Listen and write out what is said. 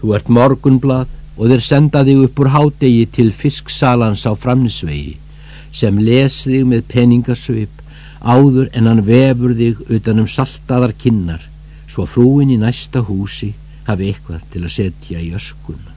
Þú ert morgunblað og þeir senda þig upp úr hádegi til fisksalans á framnisvegi sem les þig með peningasvip áður en hann vefur þig utanum saltaðar kinnar svo frúin í næsta húsi hafi eitthvað til að setja í öskuna.